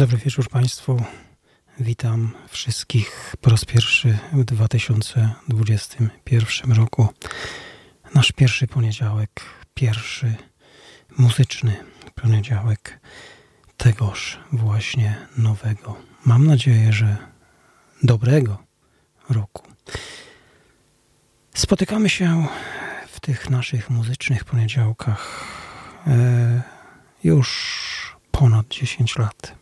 Dobry wieczór Państwu. Witam wszystkich po raz pierwszy w 2021 roku. Nasz pierwszy poniedziałek, pierwszy muzyczny poniedziałek tegoż właśnie nowego. Mam nadzieję, że dobrego roku. Spotykamy się w tych naszych muzycznych poniedziałkach e, już ponad 10 lat.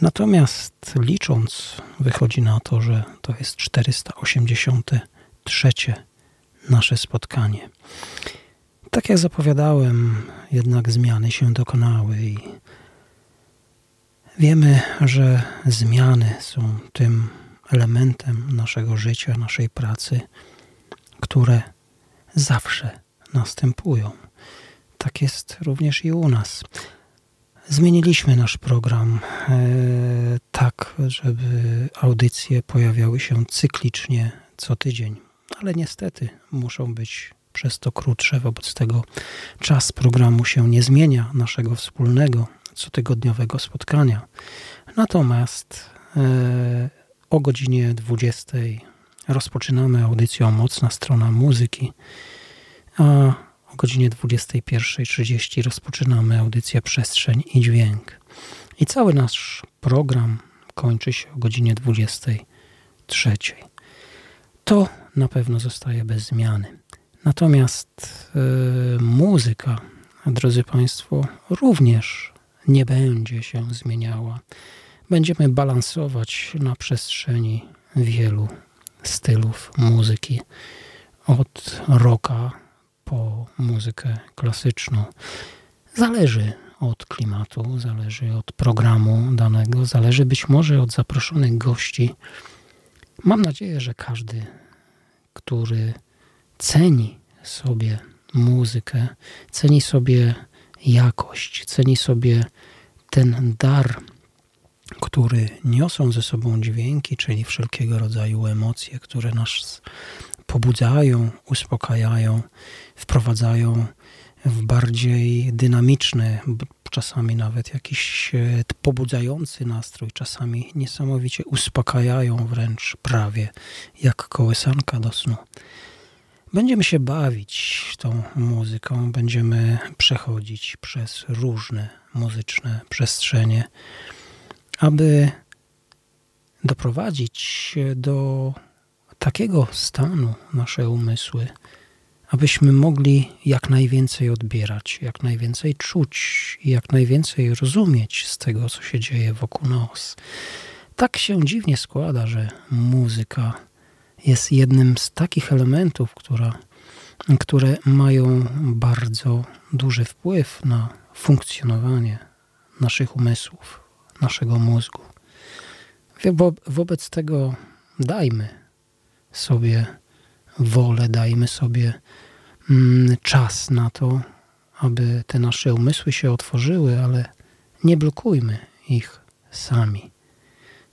Natomiast licząc, wychodzi na to, że to jest 483 nasze spotkanie. Tak jak zapowiadałem, jednak zmiany się dokonały i wiemy, że zmiany są tym elementem naszego życia, naszej pracy, które zawsze następują. Tak jest również i u nas. Zmieniliśmy nasz program e, tak, żeby audycje pojawiały się cyklicznie co tydzień, ale niestety muszą być przez to krótsze. Wobec tego czas programu się nie zmienia, naszego wspólnego cotygodniowego spotkania. Natomiast e, o godzinie 20 rozpoczynamy audycję Mocna Strona Muzyki, a o godzinie 21.30 rozpoczynamy audycję Przestrzeń i Dźwięk. I cały nasz program kończy się o godzinie 23. To na pewno zostaje bez zmiany. Natomiast yy, muzyka, drodzy Państwo, również nie będzie się zmieniała. Będziemy balansować na przestrzeni wielu stylów muzyki. Od rocka po muzykę klasyczną. Zależy od klimatu, zależy od programu danego, zależy być może od zaproszonych gości. Mam nadzieję, że każdy, który ceni sobie muzykę, ceni sobie jakość, ceni sobie ten dar, który niosą ze sobą dźwięki, czyli wszelkiego rodzaju emocje, które nas pobudzają, uspokajają, wprowadzają w bardziej dynamiczny, czasami nawet jakiś e, pobudzający nastrój, czasami niesamowicie uspokajają wręcz prawie jak kołysanka do snu. Będziemy się bawić tą muzyką, będziemy przechodzić przez różne muzyczne przestrzenie, aby doprowadzić do takiego stanu nasze umysły, abyśmy mogli jak najwięcej odbierać, jak najwięcej czuć i jak najwięcej rozumieć z tego, co się dzieje wokół nas. Tak się dziwnie składa, że muzyka jest jednym z takich elementów, która, które mają bardzo duży wpływ na funkcjonowanie naszych umysłów, naszego mózgu. Wo wobec tego dajmy sobie wolę, dajmy sobie mm, czas na to, aby te nasze umysły się otworzyły, ale nie blokujmy ich sami.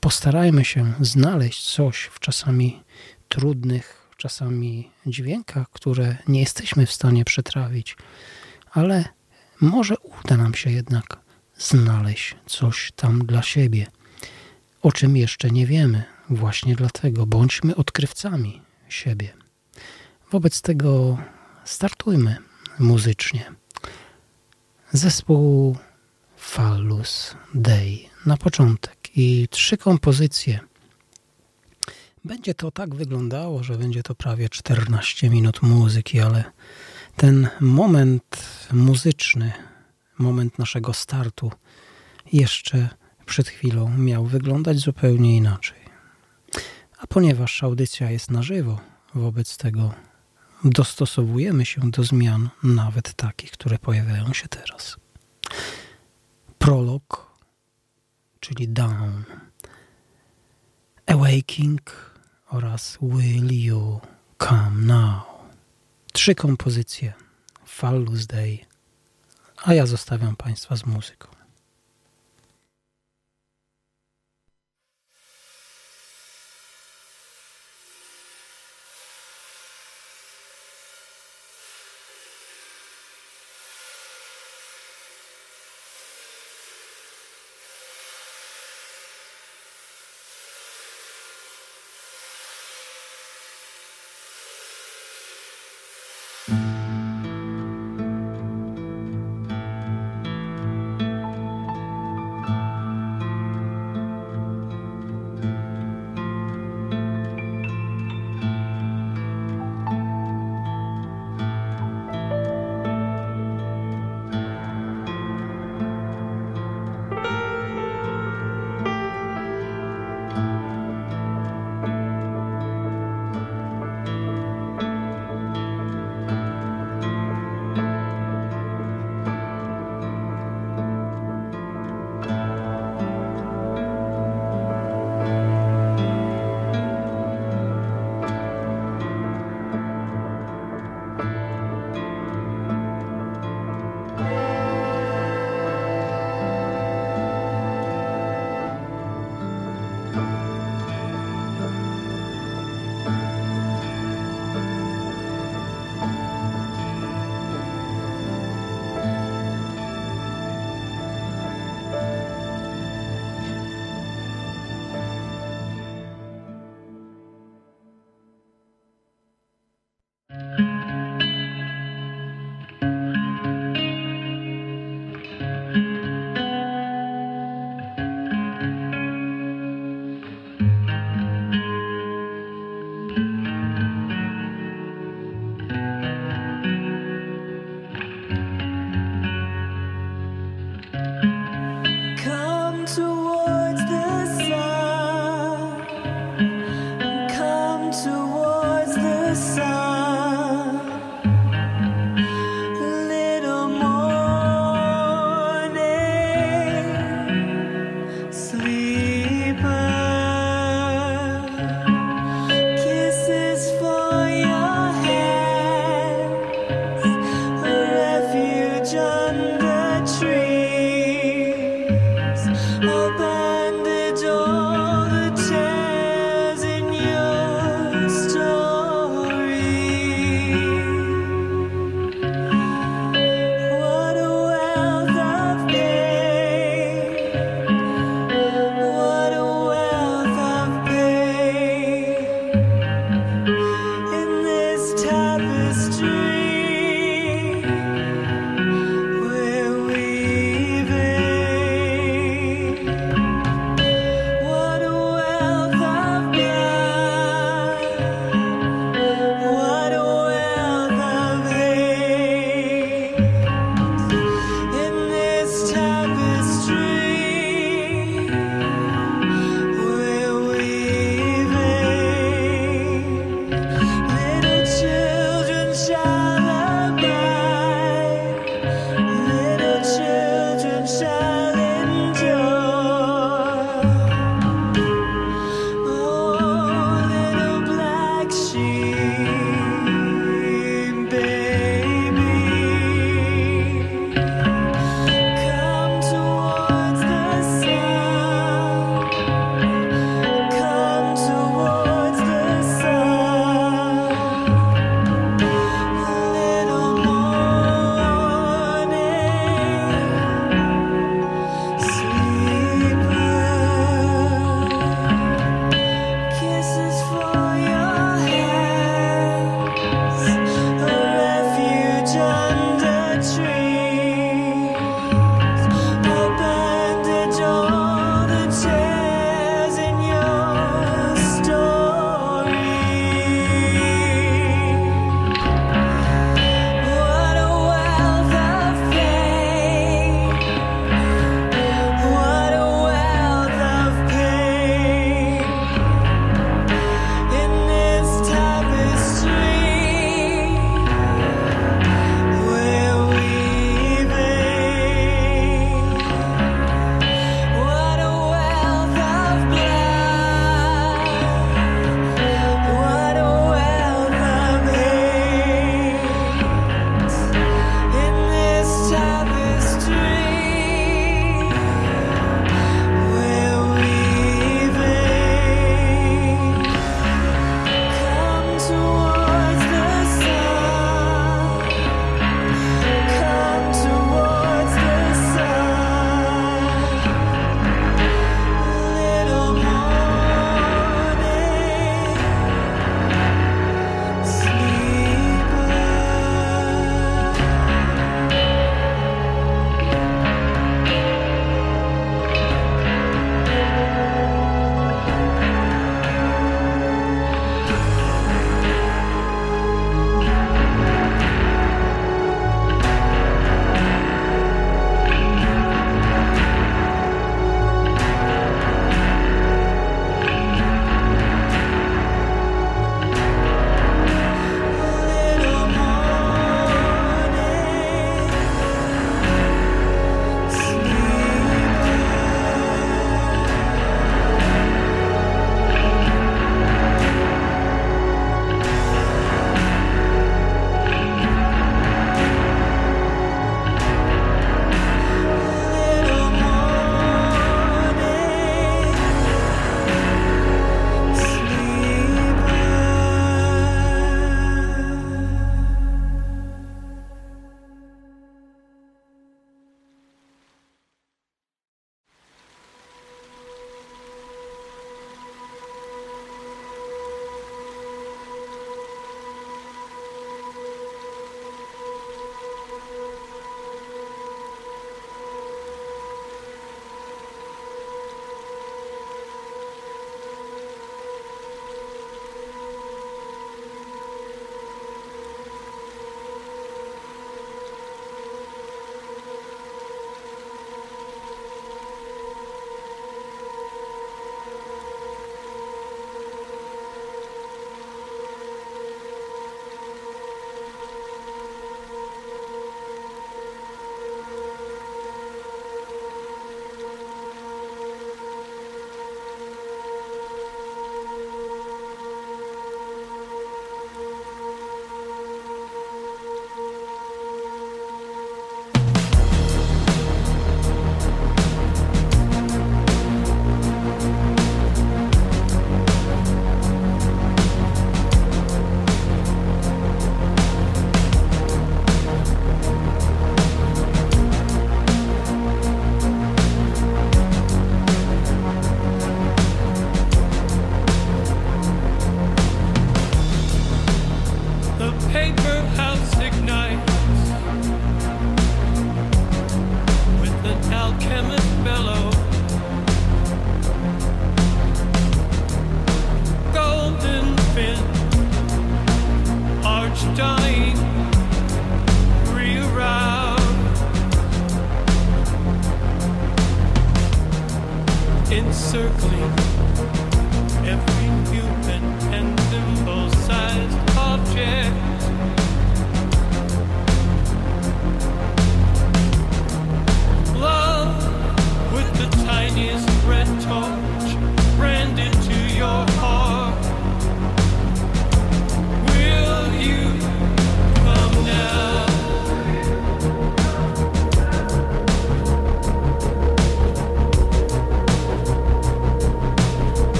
Postarajmy się znaleźć coś w czasami trudnych, czasami dźwiękach, które nie jesteśmy w stanie przetrawić, ale może uda nam się jednak znaleźć coś tam dla siebie, o czym jeszcze nie wiemy. Właśnie dlatego bądźmy odkrywcami siebie. Wobec tego startujmy muzycznie. Zespół Fallus Day na początek i trzy kompozycje. Będzie to tak wyglądało, że będzie to prawie 14 minut muzyki, ale ten moment muzyczny, moment naszego startu jeszcze przed chwilą miał wyglądać zupełnie inaczej. A ponieważ audycja jest na żywo, wobec tego dostosowujemy się do zmian, nawet takich, które pojawiają się teraz. Prolog, czyli Down, Awaking oraz Will You Come Now. Trzy kompozycje Fallus Day, a ja zostawiam Państwa z muzyką.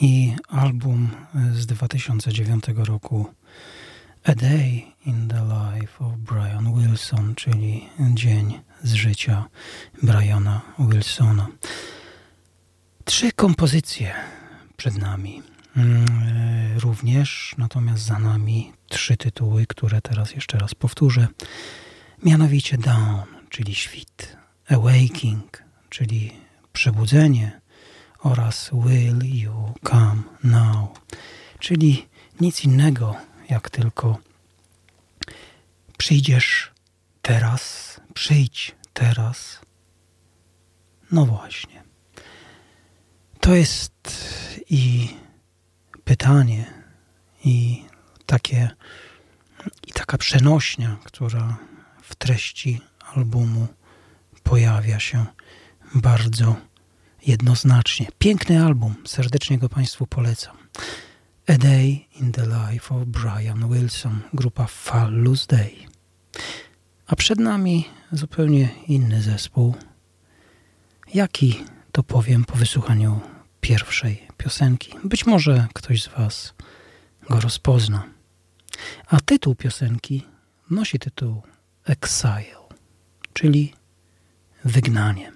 I album z 2009 roku A Day in the Life of Brian Wilson, czyli Dzień z życia Briana Wilsona. Trzy kompozycje przed nami. Mm, również, natomiast za nami trzy tytuły, które teraz jeszcze raz powtórzę. Mianowicie Dawn, czyli świt, Awaking, czyli przebudzenie oraz Will You Come Now, czyli nic innego jak tylko przyjdziesz teraz, przyjdź teraz. No właśnie. To jest i pytanie, i takie, i taka przenośnia, która w treści albumu pojawia się bardzo jednoznacznie. Piękny album, serdecznie go Państwu polecam. A Day in the Life of Brian Wilson, grupa Fallus Day. A przed nami zupełnie inny zespół. Jaki to powiem po wysłuchaniu pierwszej piosenki. Być może ktoś z Was go rozpozna. A tytuł piosenki nosi tytuł Exile, czyli wygnanie.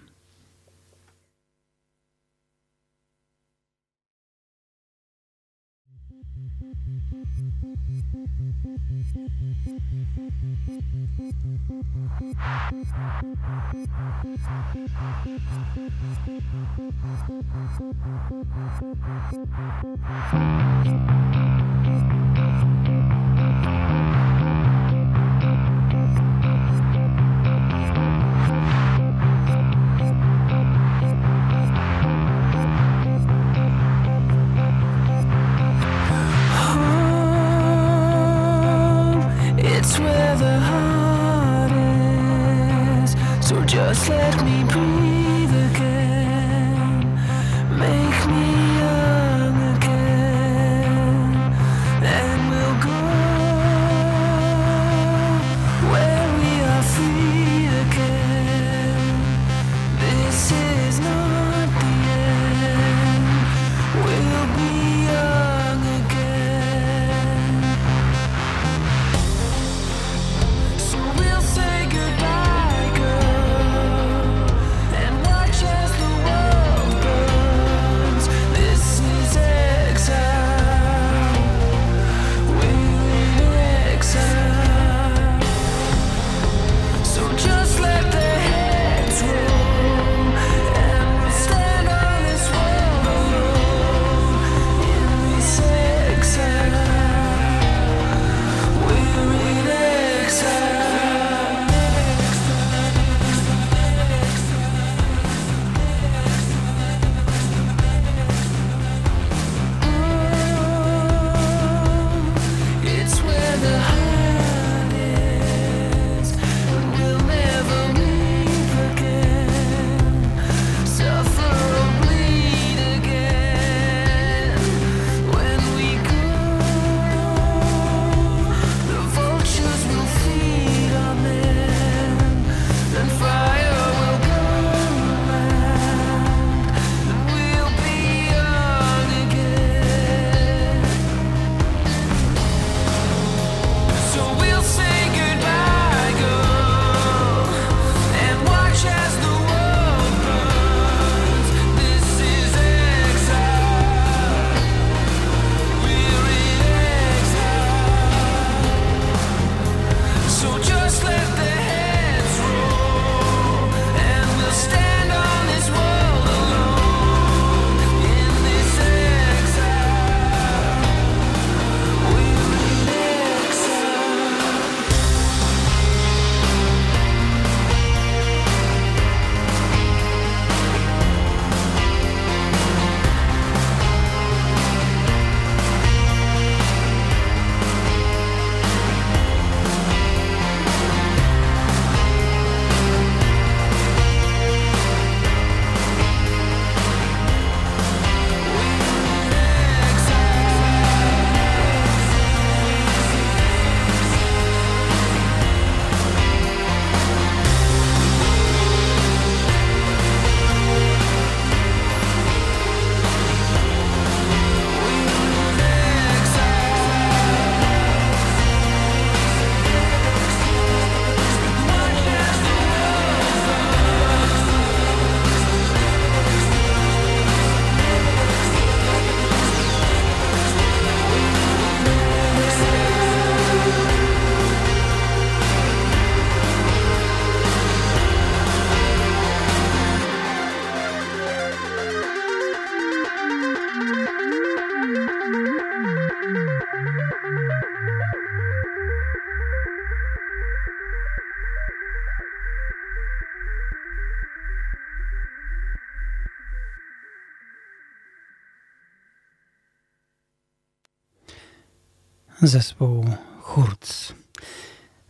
Zespół Hurz.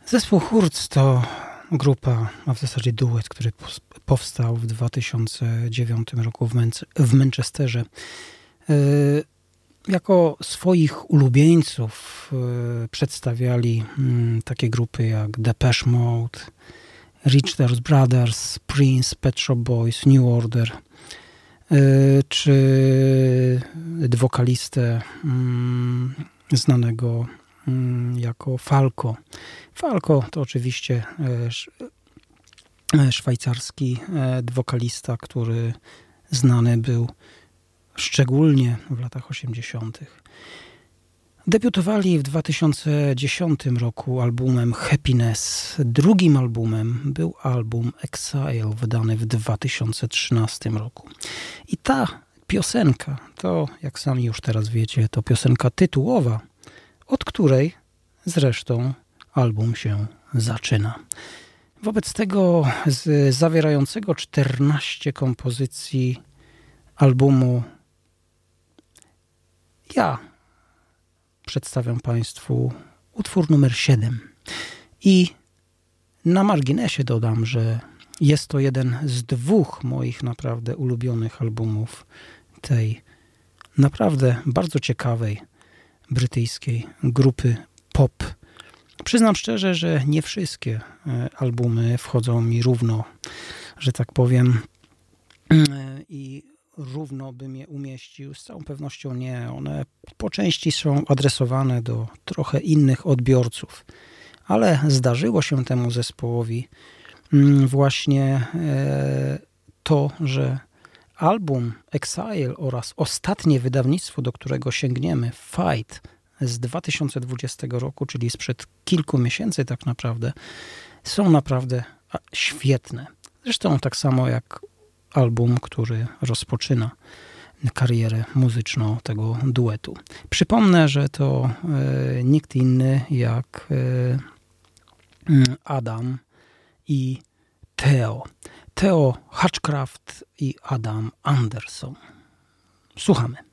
Zespół Hurz to grupa, a w zasadzie duet, który powstał w 2009 roku w, w Manchesterze. Y, jako swoich ulubieńców y, przedstawiali mm, takie grupy jak Depeche Mode, Richter's Brothers, Prince, Pet Shop Boys, New Order, y, czy wokalistę mm, znanego mm, jako Falco. Falco to oczywiście e, e, szwajcarski e, wokalista, który znany był szczególnie w latach 80. Debiutowali w 2010 roku albumem Happiness. Drugim albumem był album Exile, wydany w 2013 roku. I ta piosenka, to jak sami już teraz wiecie, to piosenka tytułowa, od której zresztą album się zaczyna. Wobec tego z zawierającego 14 kompozycji albumu ja przedstawiam Państwu utwór numer 7. I na marginesie dodam, że jest to jeden z dwóch moich naprawdę ulubionych albumów tej naprawdę bardzo ciekawej brytyjskiej grupy pop. Przyznam szczerze, że nie wszystkie e, albumy wchodzą mi równo, że tak powiem, e, i równo bym je umieścił. Z całą pewnością nie. One po części są adresowane do trochę innych odbiorców, ale zdarzyło się temu zespołowi mm, właśnie e, to, że album Exile oraz ostatnie wydawnictwo, do którego sięgniemy, Fight z 2020 roku, czyli sprzed kilku miesięcy tak naprawdę, są naprawdę świetne. Zresztą tak samo jak album, który rozpoczyna karierę muzyczną tego duetu. Przypomnę, że to e, nikt inny jak e, Adam i Theo. Theo Hatchcraft i Adam Anderson. Słuchamy.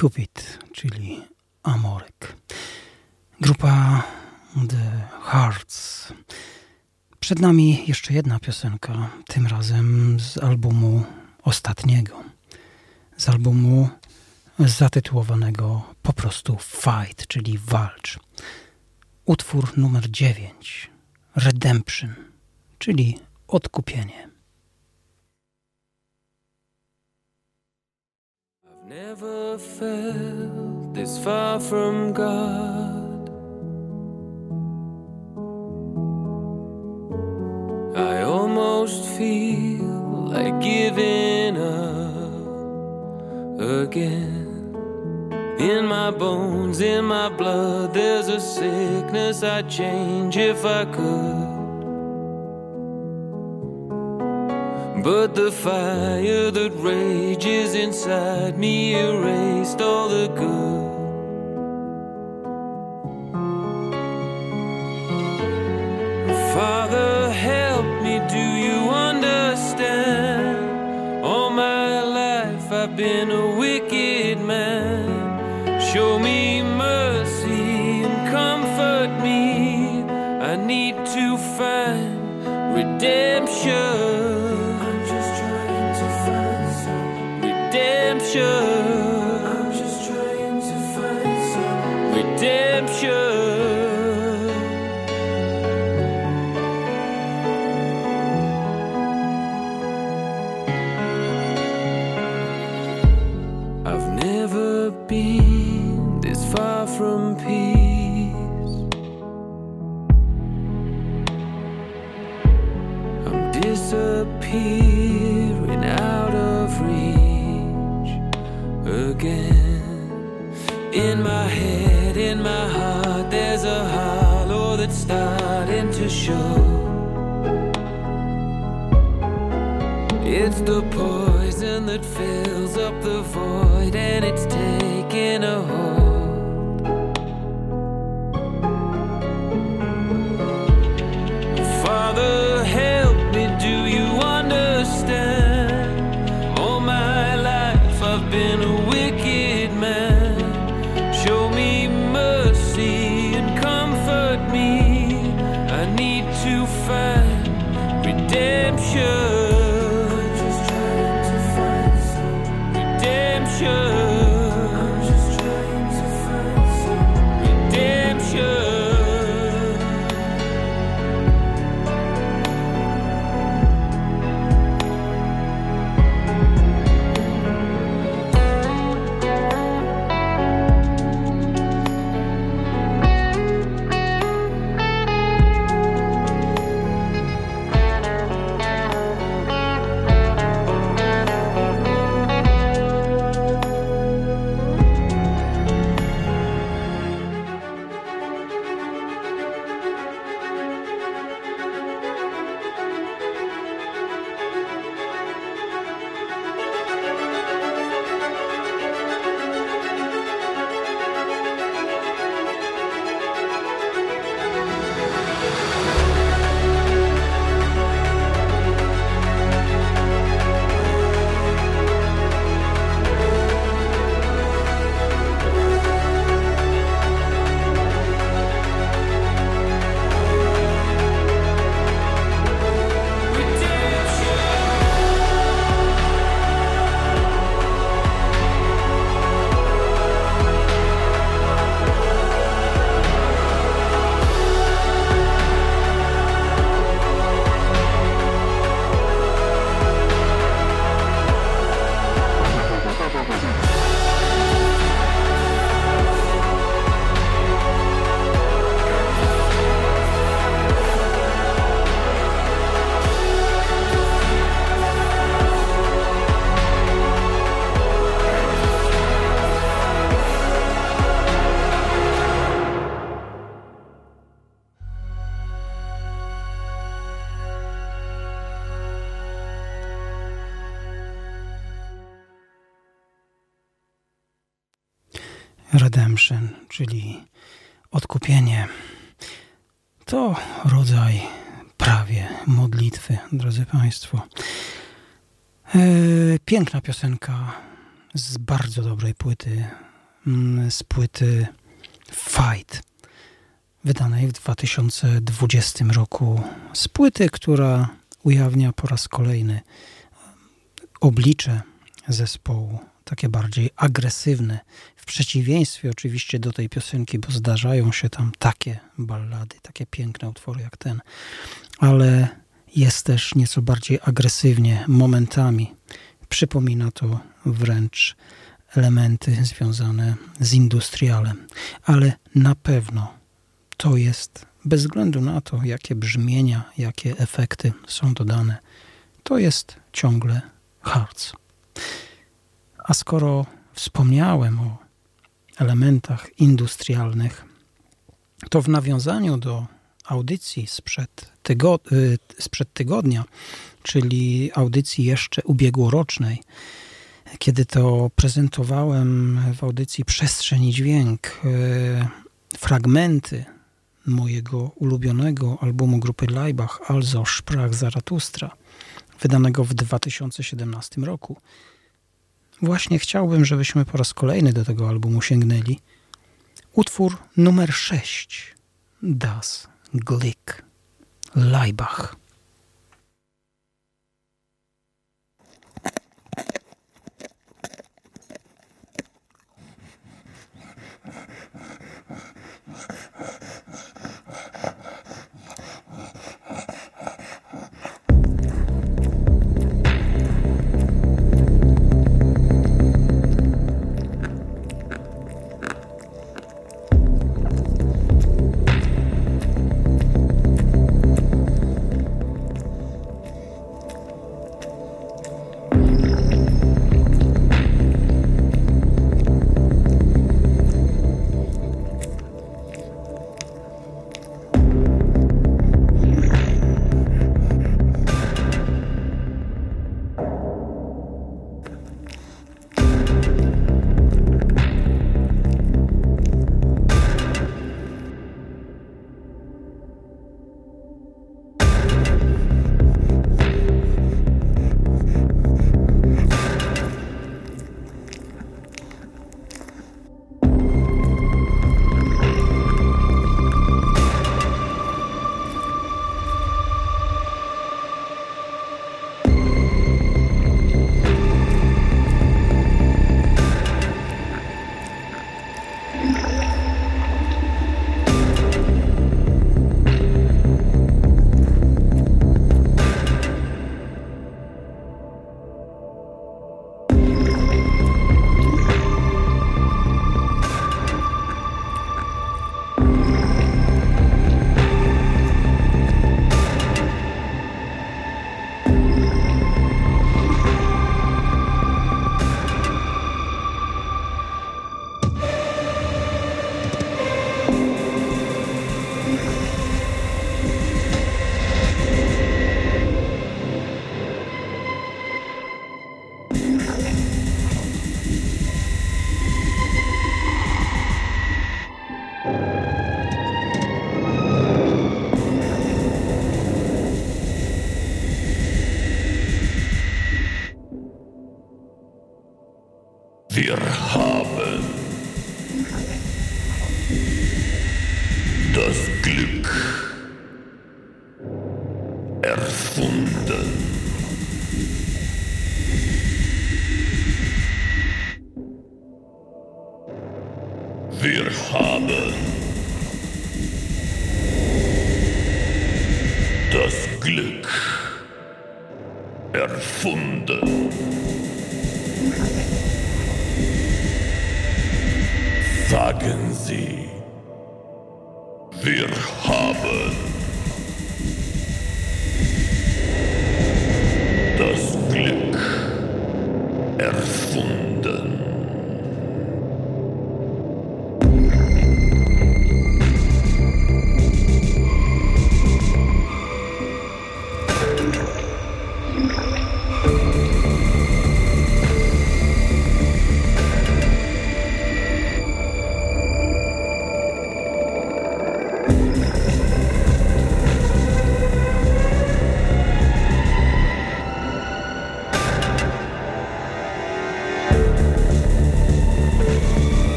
Cupid, czyli Amorek. Grupa The Hearts. Przed nami jeszcze jedna piosenka, tym razem z albumu ostatniego. Z albumu zatytułowanego po prostu Fight, czyli Walcz. Utwór numer 9, Redemption, czyli odkupienie. Never felt this far from God. I almost feel like giving up again. In my bones, in my blood, there's a sickness I'd change if I could. But the fire that rages inside me erased all the good. Father, help me, do you understand? All my life I've been a wicked man. Show me mercy and comfort me. I need to find redemption. Drodzy Państwo. E, piękna piosenka z bardzo dobrej płyty mm, z płyty Fight, wydanej w 2020 roku. Z płyty, która ujawnia po raz kolejny oblicze zespołu, takie bardziej agresywne, w przeciwieństwie oczywiście do tej piosenki, bo zdarzają się tam takie ballady, takie piękne utwory jak ten, ale jest też nieco bardziej agresywnie momentami. Przypomina to wręcz elementy związane z industrialem, ale na pewno to jest, bez względu na to, jakie brzmienia, jakie efekty są dodane, to jest ciągle Hearts. A skoro wspomniałem o elementach industrialnych, to w nawiązaniu do audycji sprzed, y, sprzed tygodnia, czyli audycji jeszcze ubiegłorocznej, kiedy to prezentowałem w audycji Przestrzeń i Dźwięk y, fragmenty mojego ulubionego albumu grupy Leibach Also Sprach Zaratustra, wydanego w 2017 roku. Właśnie chciałbym, żebyśmy po raz kolejny do tego albumu sięgnęli. Utwór numer 6 Das Glick Leibach.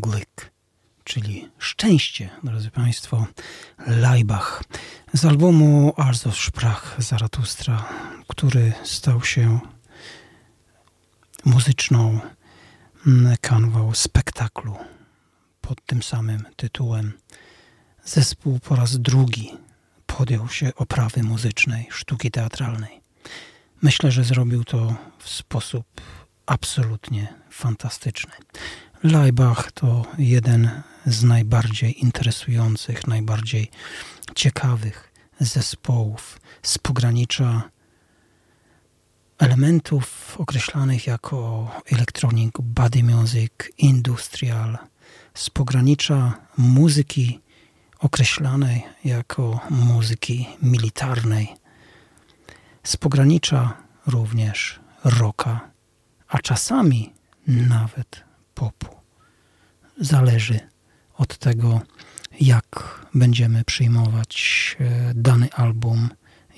Glück, czyli szczęście, drodzy Państwo, Leibach z albumu Also Sprach Zaratustra, który stał się muzyczną kanwą spektaklu pod tym samym tytułem. Zespół po raz drugi podjął się oprawy muzycznej, sztuki teatralnej. Myślę, że zrobił to w sposób absolutnie fantastyczny. Leibach to jeden z najbardziej interesujących, najbardziej ciekawych zespołów z pogranicza elementów określanych jako electronic body music, industrial, z pogranicza muzyki określanej jako muzyki militarnej, z pogranicza również rocka, a czasami nawet popu. Zależy od tego, jak będziemy przyjmować e, dany album,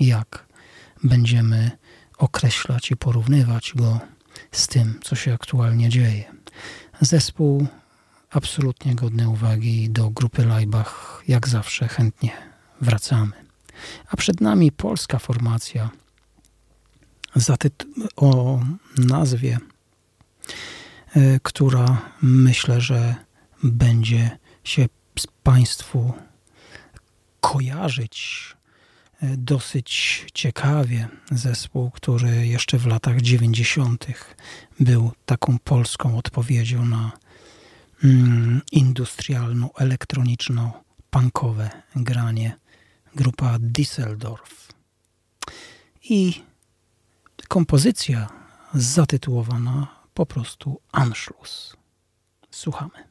jak będziemy określać i porównywać go z tym, co się aktualnie dzieje. Zespół absolutnie godny uwagi do grupy Leibach, jak zawsze chętnie wracamy. A przed nami polska formacja o nazwie, która myślę, że będzie się Państwu kojarzyć e, dosyć ciekawie. Zespół, który jeszcze w latach 90. był taką polską odpowiedzią na mm, industrialno-elektroniczno-punkowe granie. Grupa Düsseldorf. I kompozycja zatytułowana po prostu Anschluss. Słuchamy.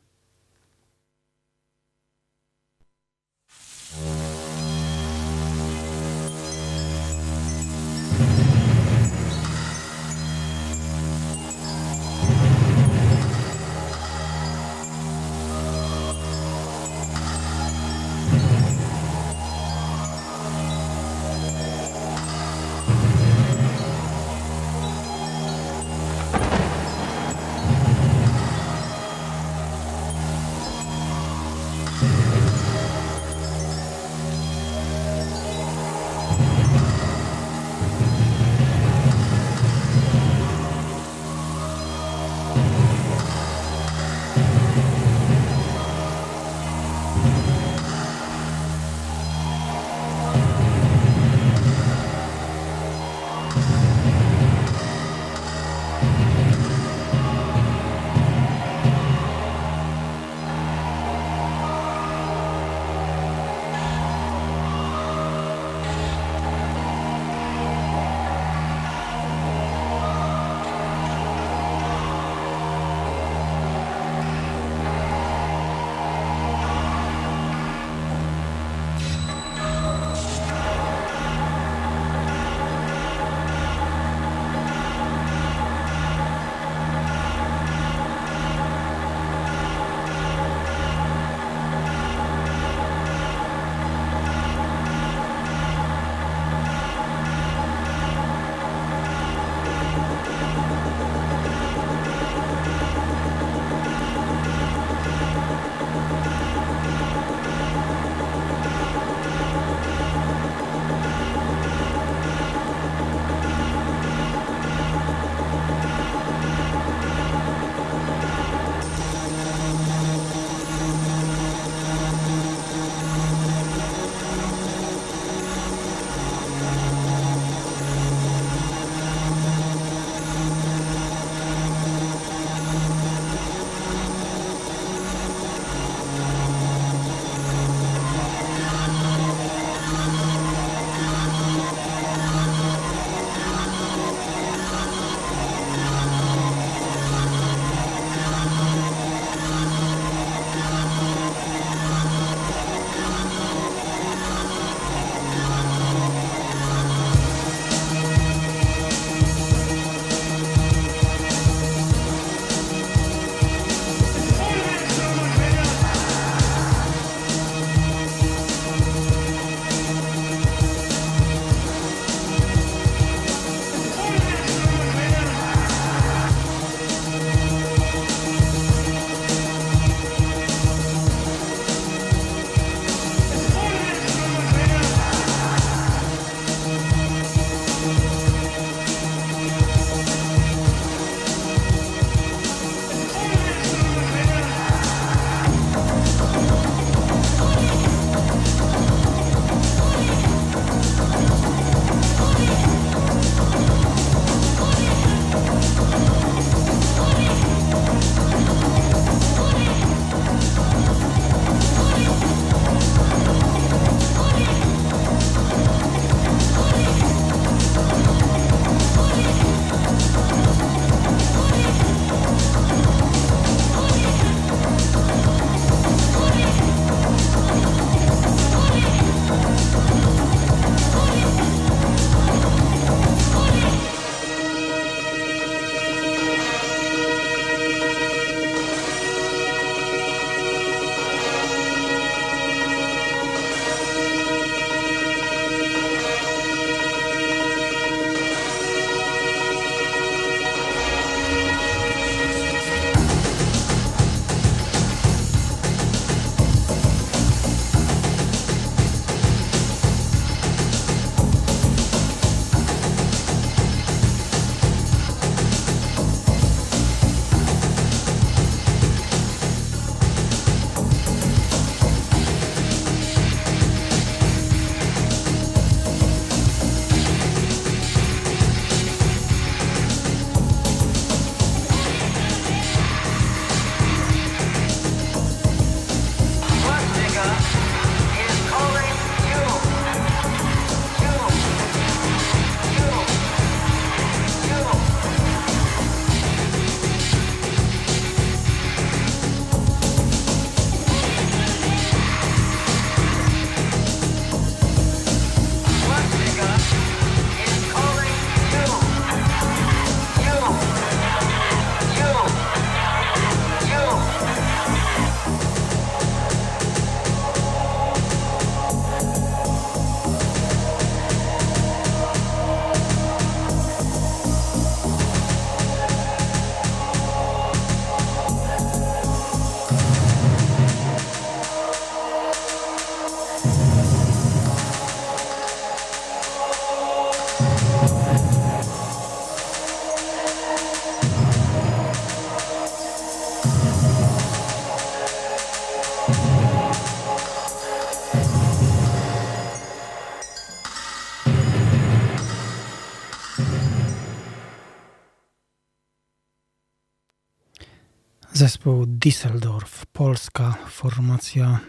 Zespół Düsseldorf, polska formacja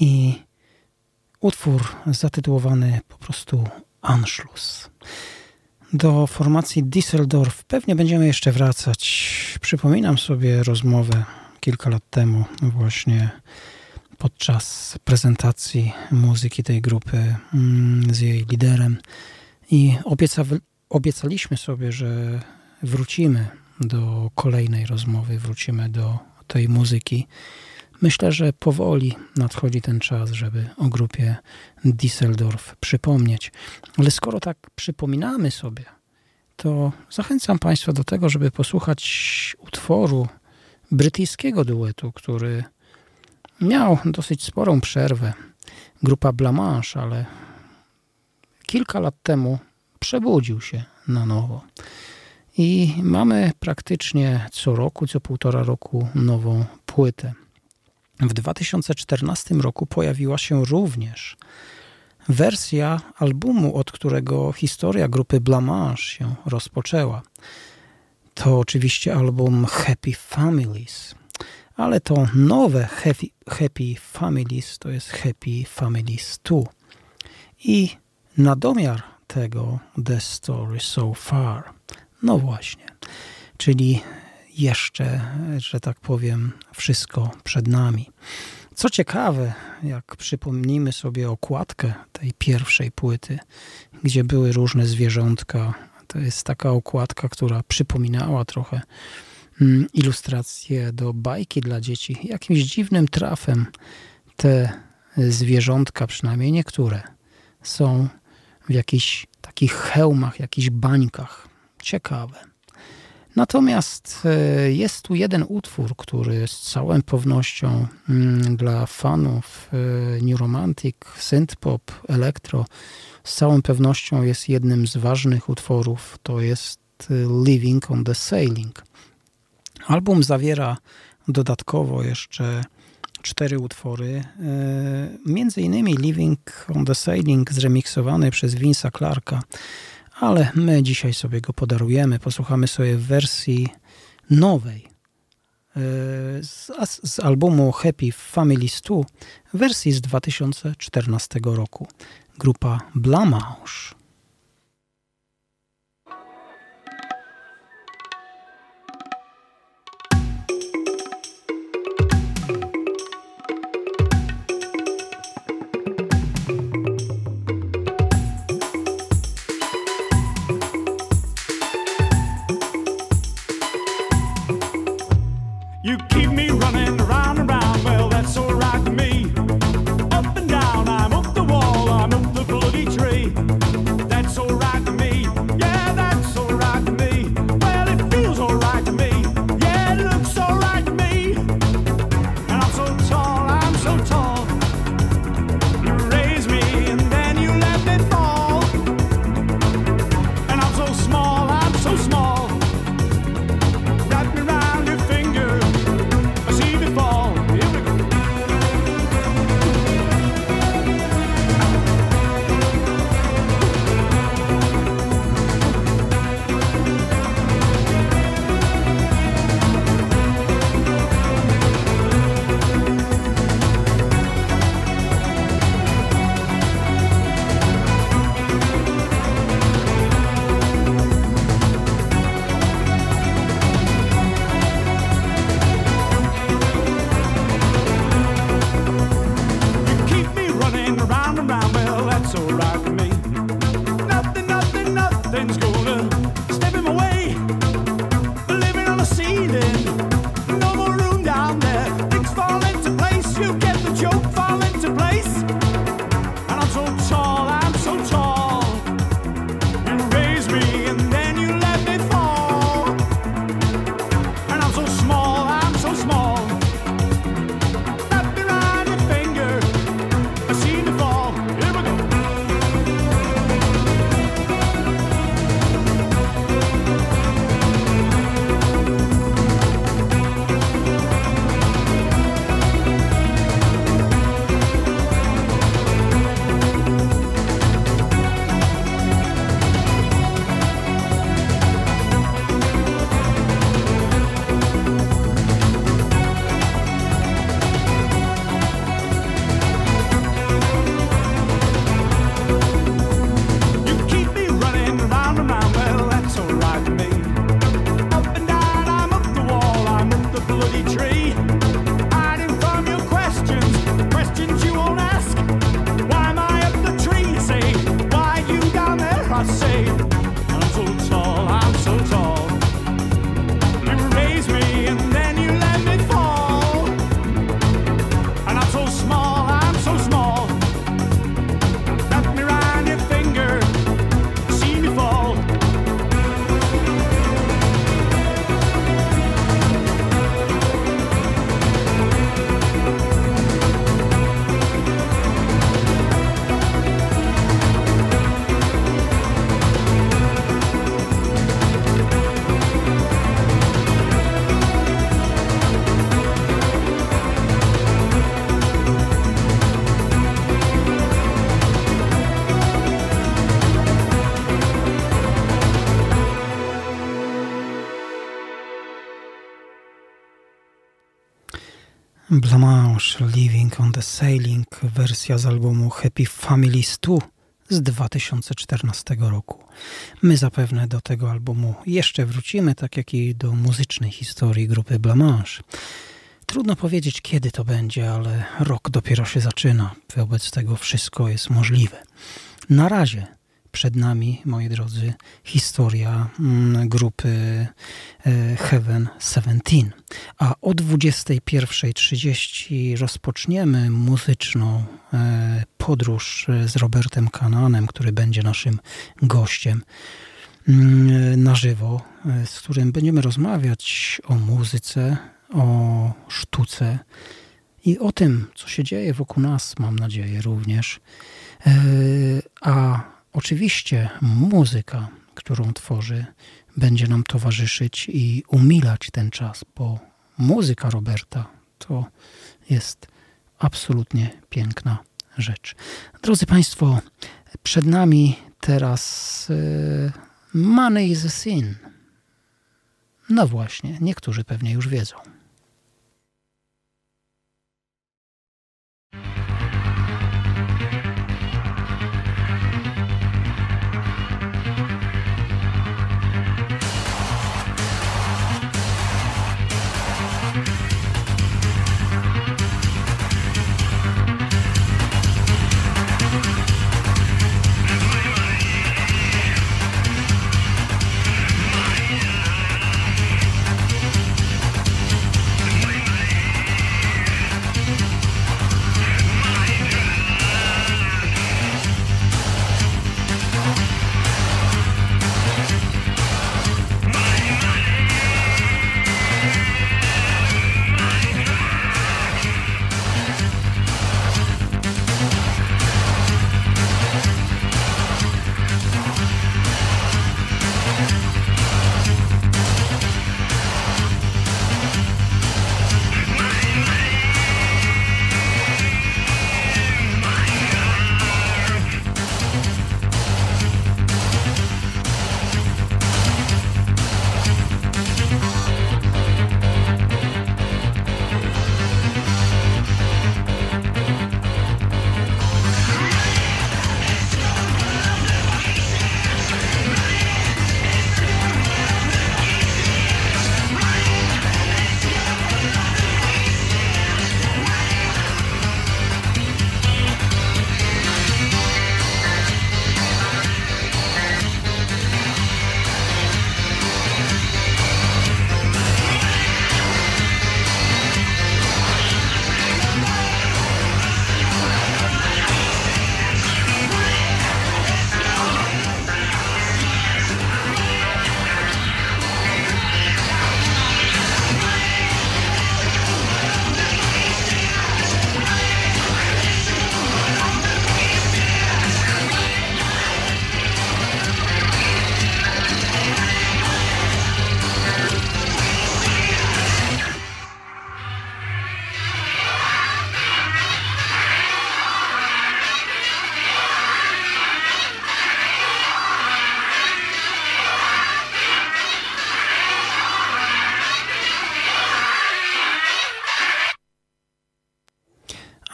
i utwór zatytułowany po prostu Anschluss. Do formacji Düsseldorf pewnie będziemy jeszcze wracać. Przypominam sobie rozmowę kilka lat temu właśnie podczas prezentacji muzyki tej grupy mm, z jej liderem i obieca, obiecaliśmy sobie, że wrócimy do kolejnej rozmowy, wrócimy do tej muzyki. Myślę, że powoli nadchodzi ten czas, żeby o grupie Düsseldorf przypomnieć. Ale skoro tak przypominamy sobie, to zachęcam Państwa do tego, żeby posłuchać utworu brytyjskiego duetu, który miał dosyć sporą przerwę. Grupa Blamage, ale kilka lat temu przebudził się na nowo. I mamy praktycznie co roku, co półtora roku nową płytę. W 2014 roku pojawiła się również wersja albumu, od którego historia grupy Blamage się rozpoczęła. To oczywiście album Happy Families, ale to nowe Happy, Happy Families to jest Happy Families 2. I na domiar tego The Story So Far. No właśnie, czyli jeszcze, że tak powiem, wszystko przed nami. Co ciekawe, jak przypomnimy sobie okładkę tej pierwszej płyty, gdzie były różne zwierzątka, to jest taka okładka, która przypominała trochę mm, ilustracje do bajki dla dzieci. Jakimś dziwnym trafem te zwierzątka, przynajmniej niektóre, są w jakichś takich hełmach, jakichś bańkach. Ciekawe. Natomiast e, jest tu jeden utwór, który z całą pewnością mm, dla fanów e, New Romantic, synthpop, elektro, z całą pewnością jest jednym z ważnych utworów. To jest e, Living on the Sailing. Album zawiera dodatkowo jeszcze cztery utwory, między innymi Living on the Sailing zremiksowany przez Vince'a Clarka ale my dzisiaj sobie go podarujemy. Posłuchamy sobie wersji nowej e, z, z albumu Happy Families 2, wersji z 2014 roku. Grupa Blamausz. Blanche Living on the Sailing, wersja z albumu Happy Family 100 z 2014 roku. My zapewne do tego albumu jeszcze wrócimy, tak jak i do muzycznej historii grupy Blanche. Trudno powiedzieć, kiedy to będzie, ale rok dopiero się zaczyna. Wobec tego wszystko jest możliwe. Na razie przed nami, moi drodzy, historia mm, grupy Heaven 17. A o 21.30 rozpoczniemy muzyczną e, podróż z Robertem Kananem, który będzie naszym gościem mm, na żywo, e, z którym będziemy rozmawiać o muzyce, o sztuce i o tym, co się dzieje wokół nas, mam nadzieję również. A Oczywiście muzyka, którą tworzy, będzie nam towarzyszyć i umilać ten czas, bo muzyka Roberta to jest absolutnie piękna rzecz. Drodzy Państwo, przed nami teraz yy, Money is a Sin. No właśnie, niektórzy pewnie już wiedzą.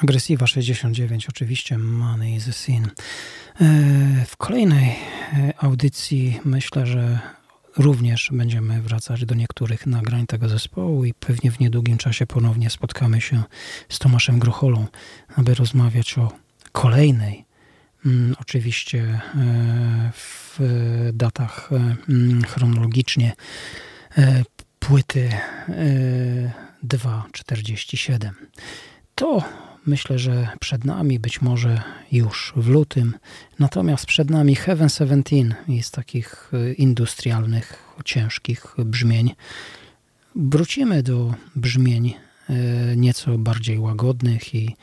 Agresywa 69, oczywiście Money is a Sin. E, w kolejnej e, audycji myślę, że również będziemy wracać do niektórych nagrań tego zespołu i pewnie w niedługim czasie ponownie spotkamy się z Tomaszem Grucholą, aby rozmawiać o kolejnej, mm, oczywiście e, w datach mm, chronologicznie, płyty 2.47. To myślę, że przed nami, być może już w lutym. Natomiast przed nami Heaven 17 jest takich y, industrialnych, ciężkich brzmień. Wrócimy do brzmień y, nieco bardziej łagodnych i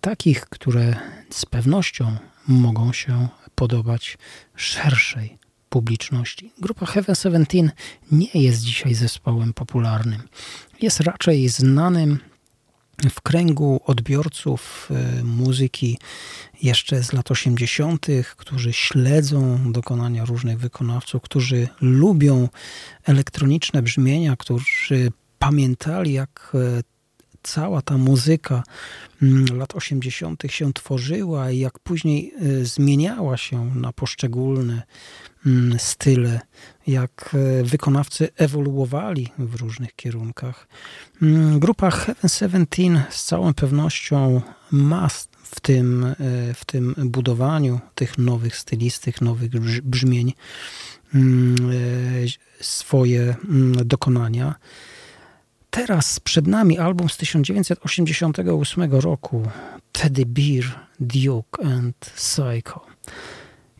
takich, które z pewnością mogą się podobać szerszej publiczności. Grupa Heaven 17 nie jest dzisiaj zespołem popularnym. Jest raczej znanym w kręgu odbiorców e, muzyki jeszcze z lat 80., którzy śledzą dokonania różnych wykonawców, którzy lubią elektroniczne brzmienia, którzy pamiętali, jak e, cała ta muzyka mm, lat 80. się tworzyła i jak później y, zmieniała się na poszczególne mm, style, jak y, wykonawcy ewoluowali w różnych kierunkach. Mm, Grupa Heaven 17 z całą pewnością ma w tym, y, w tym budowaniu tych nowych stylistyk, nowych brz- brzmień swoje dokonania. Teraz przed nami album z 1988 roku Teddy Bear, Duke and Psycho.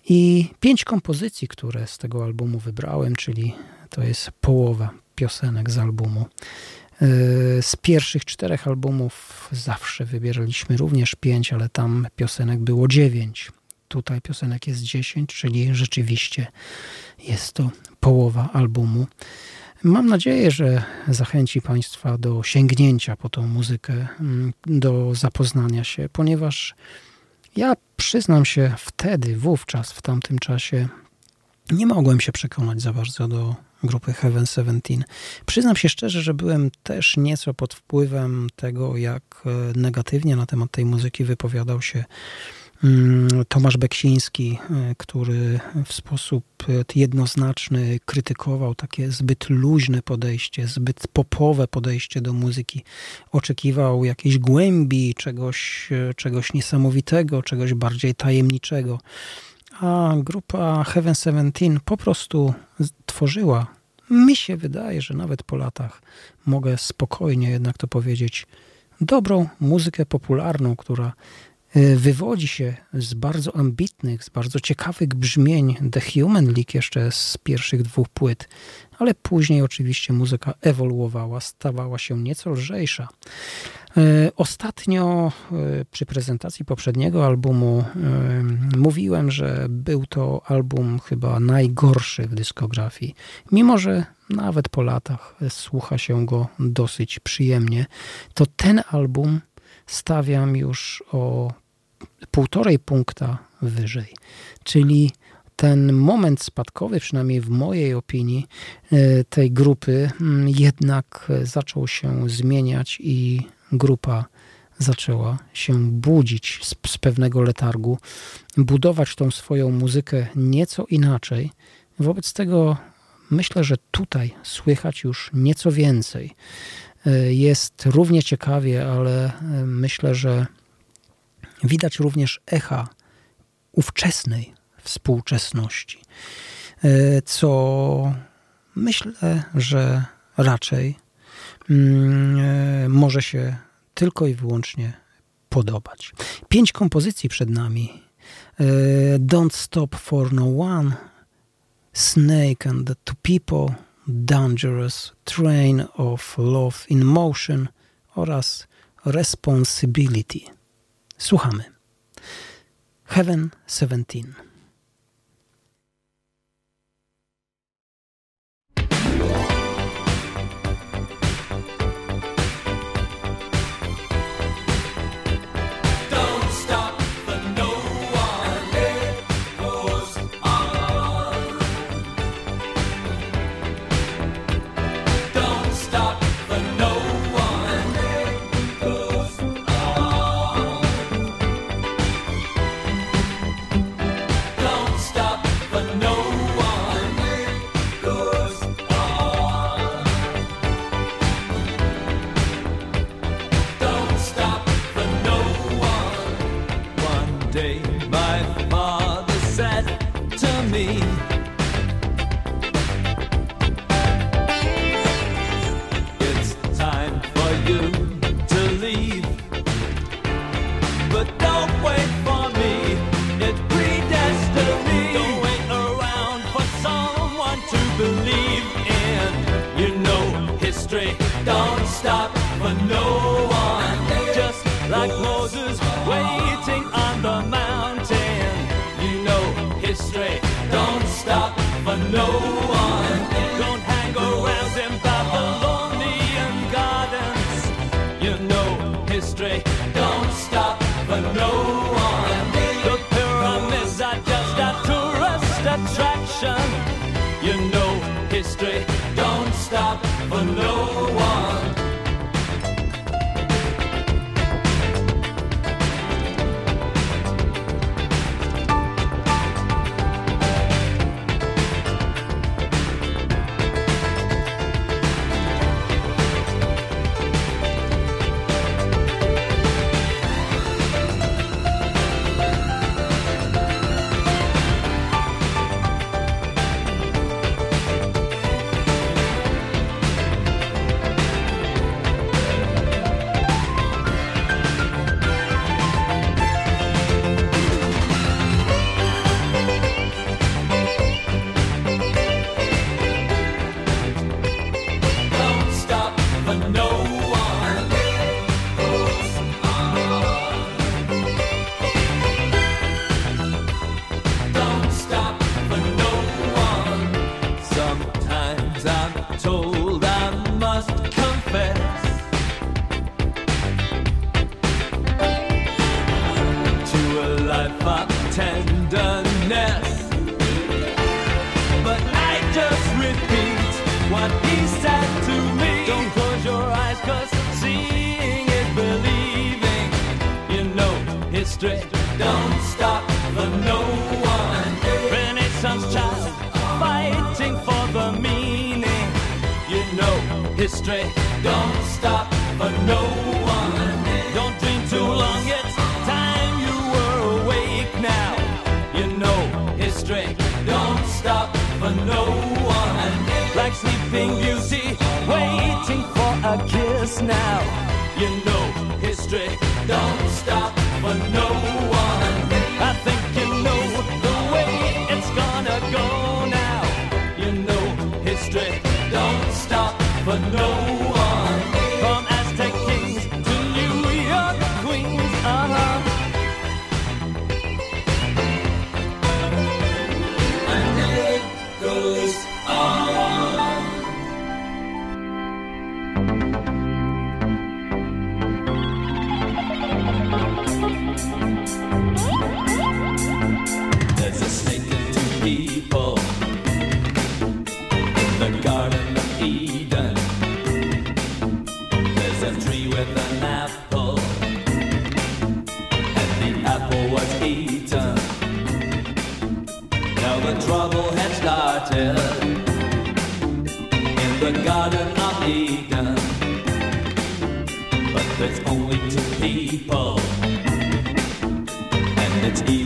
I pięć kompozycji, które z tego albumu wybrałem, czyli to jest połowa piosenek z albumu. Yy, Z pierwszych czterech albumów zawsze wybieraliśmy również pięć, ale tam piosenek było dziewięć. Tutaj piosenek jest dziesięć, czyli rzeczywiście jest to połowa albumu. Mam nadzieję, że zachęci Państwa do sięgnięcia po tą muzykę, mm, do zapoznania się, ponieważ ja przyznam się wtedy, wówczas, w tamtym czasie, nie mogłem się przekonać za bardzo do grupy Heaven 17. Przyznam się szczerze, że byłem też nieco pod wpływem tego, jak e, negatywnie na temat tej muzyki wypowiadał się Tomasz Beksiński, e, który w sposób e, jednoznaczny krytykował takie zbyt luźne podejście, zbyt popowe podejście do muzyki. Oczekiwał jakiejś głębi, czegoś, e, czegoś niesamowitego, czegoś bardziej tajemniczego. A grupa Heaven 17 po prostu tworzyła, mi się wydaje, że nawet po latach mogę spokojnie jednak to powiedzieć, dobrą muzykę popularną, która wywodzi się z bardzo ambitnych, z bardzo ciekawych brzmień The Human League jeszcze z pierwszych dwóch płyt, ale później oczywiście muzyka ewoluowała, stawała się nieco lżejsza. Y, Ostatnio y, przy prezentacji poprzedniego albumu mówiłem, że był to album chyba najgorszy w dyskografii, mimo że nawet po latach słucha się go dosyć przyjemnie, to ten album stawiam już o półtorej punkta wyżej. Czyli ten moment spadkowy, przynajmniej w mojej opinii, e, tej grupy mm, jednak zaczął się zmieniać i grupa zaczęła się budzić z, z pewnego letargu, budować tą swoją muzykę nieco inaczej. Wobec tego myślę, że tutaj słychać już nieco więcej. E, Jest równie ciekawie, ale e, myślę, że widać również echa ówczesnej współczesności, e, co myślę, że raczej mm, e, może się tylko i wyłącznie podobać. Pięć kompozycji przed nami. E, Don't Stop for No One, Snake and the Two People, Dangerous, Train of Love in Motion oraz Responsibility. Słuchamy. Heaven 17. One day my father don't stop for no one. there's only two people, and it's evil.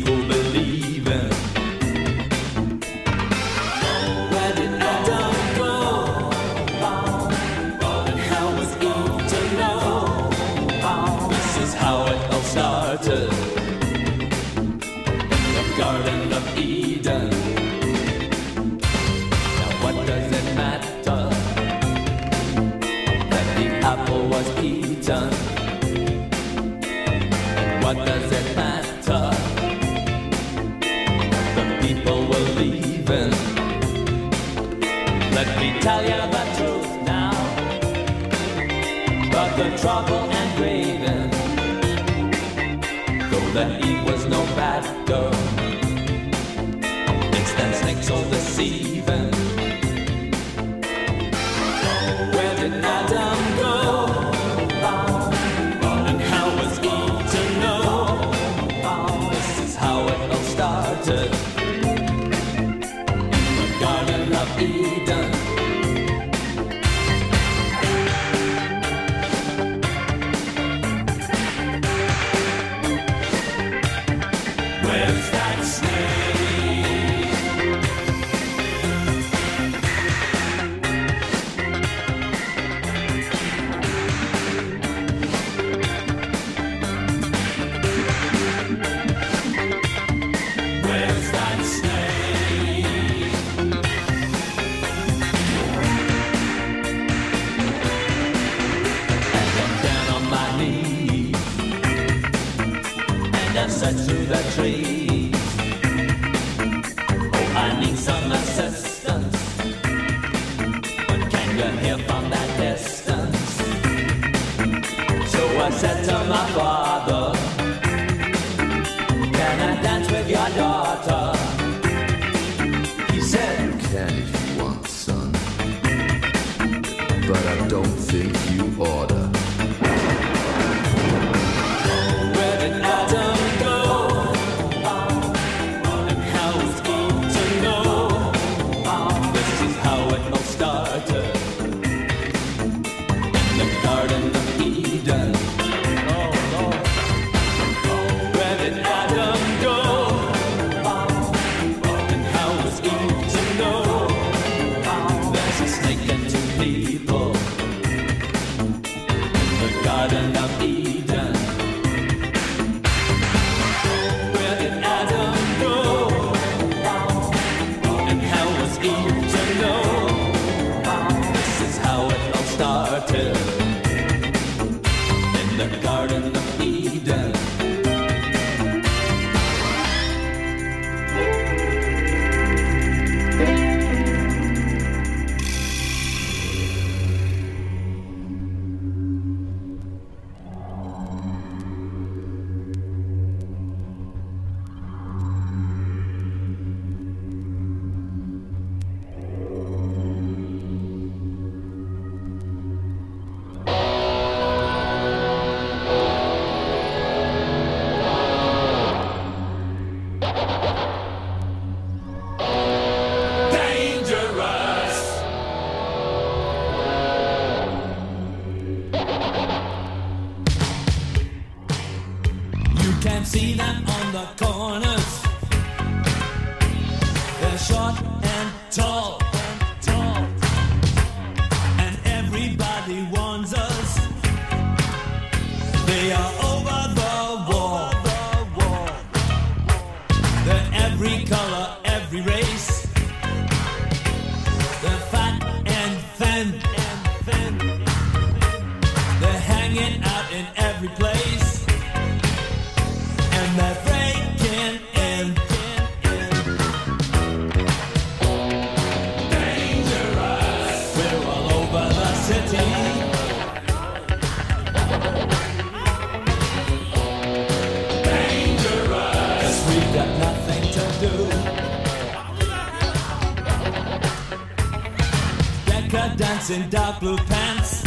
in dark blue pants.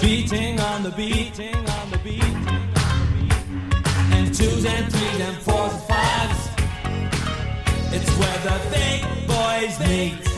Beating on the beat, on the beat. And twos and threes and fours and fives. It's where the big boys meet.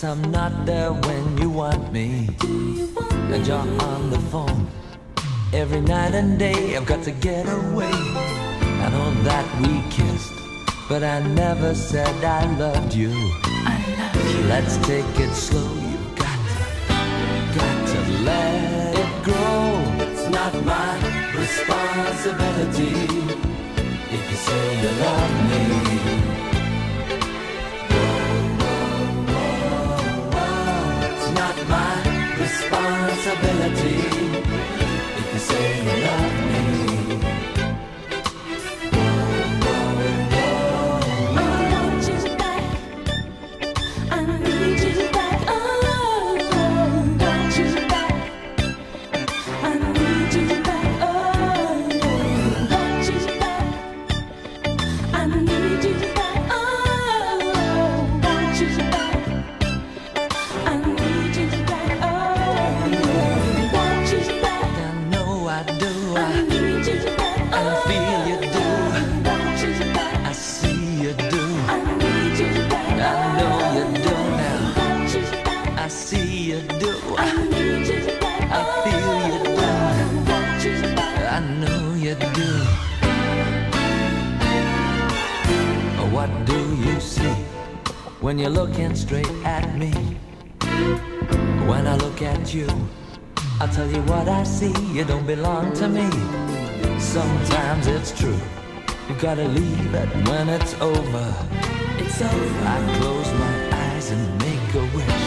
Cause I'm not there when you want me. You want and you're on the phone. Every night and day I've got to get away. And on that we kissed. But I never said I loved you. I love you. Let's take it slow. You've got to, got to let it go. It's not my responsibility. If you say you love me. Responsibility. If you say you love belong to me. Sometimes it's true. You gotta leave it when it's over. It's over. I close my eyes and make a wish.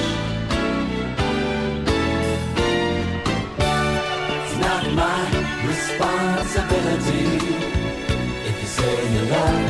It's not my responsibility if you say you love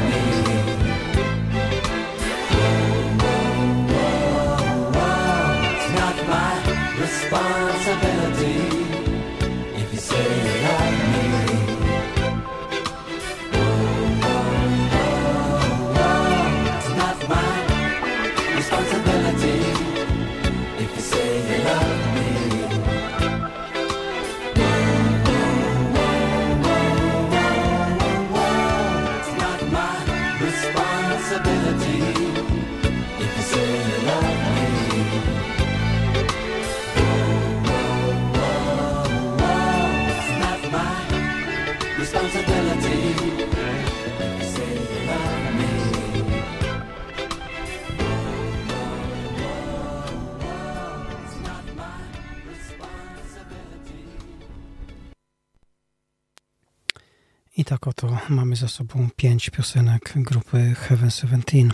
I tak oto mamy za sobą pięć piosenek grupy Heaven Seventeen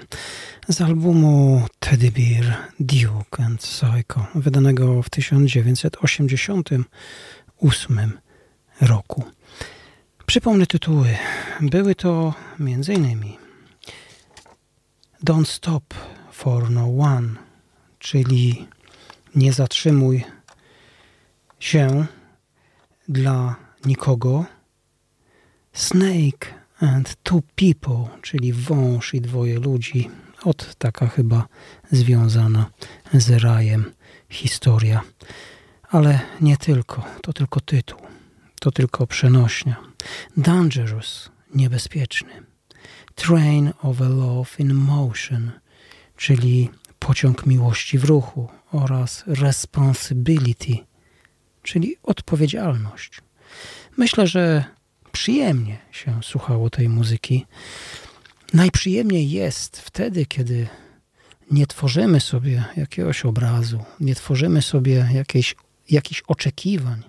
z albumu Teddy Bear, Duke and Psycho, wydanego w 1988 roku. Przypomnę tytuły. Były to m.in. Don't Stop for No One, czyli Nie zatrzymuj się dla nikogo. Snake and Two People, czyli wąż i dwoje ludzi. Od taka chyba związana z rajem historia. Ale nie tylko, to tylko tytuł, to tylko przenośnia. Dangerous, niebezpieczny. Train of a Love in Motion, czyli pociąg miłości w ruchu oraz Responsibility, czyli odpowiedzialność. Myślę, że przyjemnie się słuchało tej muzyki. Najprzyjemniej jest wtedy, kiedy nie tworzymy sobie jakiegoś obrazu, nie tworzymy sobie jakiejś, jakichś oczekiwań.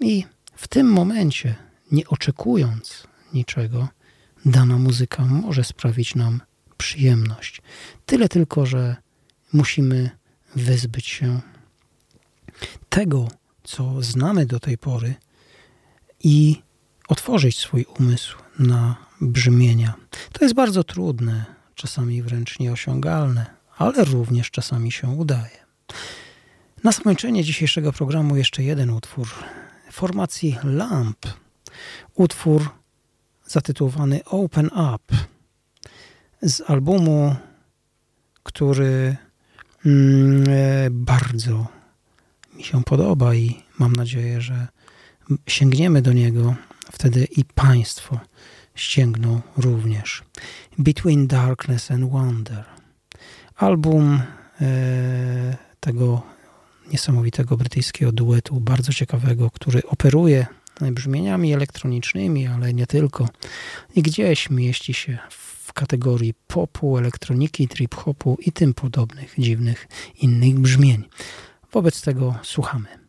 I w tym momencie, nie oczekując niczego, dana muzyka może sprawić nam przyjemność. Tyle tylko, że musimy wyzbyć się tego, co znamy do tej pory i otworzyć swój umysł na brzmienia. To jest bardzo trudne, czasami wręcz nieosiągalne, ale również czasami się udaje. Na zakończenie dzisiejszego programu jeszcze jeden utwór formacji Lamp. Utwór zatytułowany Open Up z albumu, który mm, e, bardzo mi się podoba i mam nadzieję, że sięgniemy do niego, wtedy i Państwo ściągną również. Between Darkness and Wonder. Album e, tego niesamowitego brytyjskiego duetu, bardzo ciekawego, który operuje brzmieniami elektronicznymi, ale nie tylko. I gdzieś mieści się w kategorii popu, elektroniki, trip-hopu i tym podobnych dziwnych innych brzmień. Wobec tego słuchamy.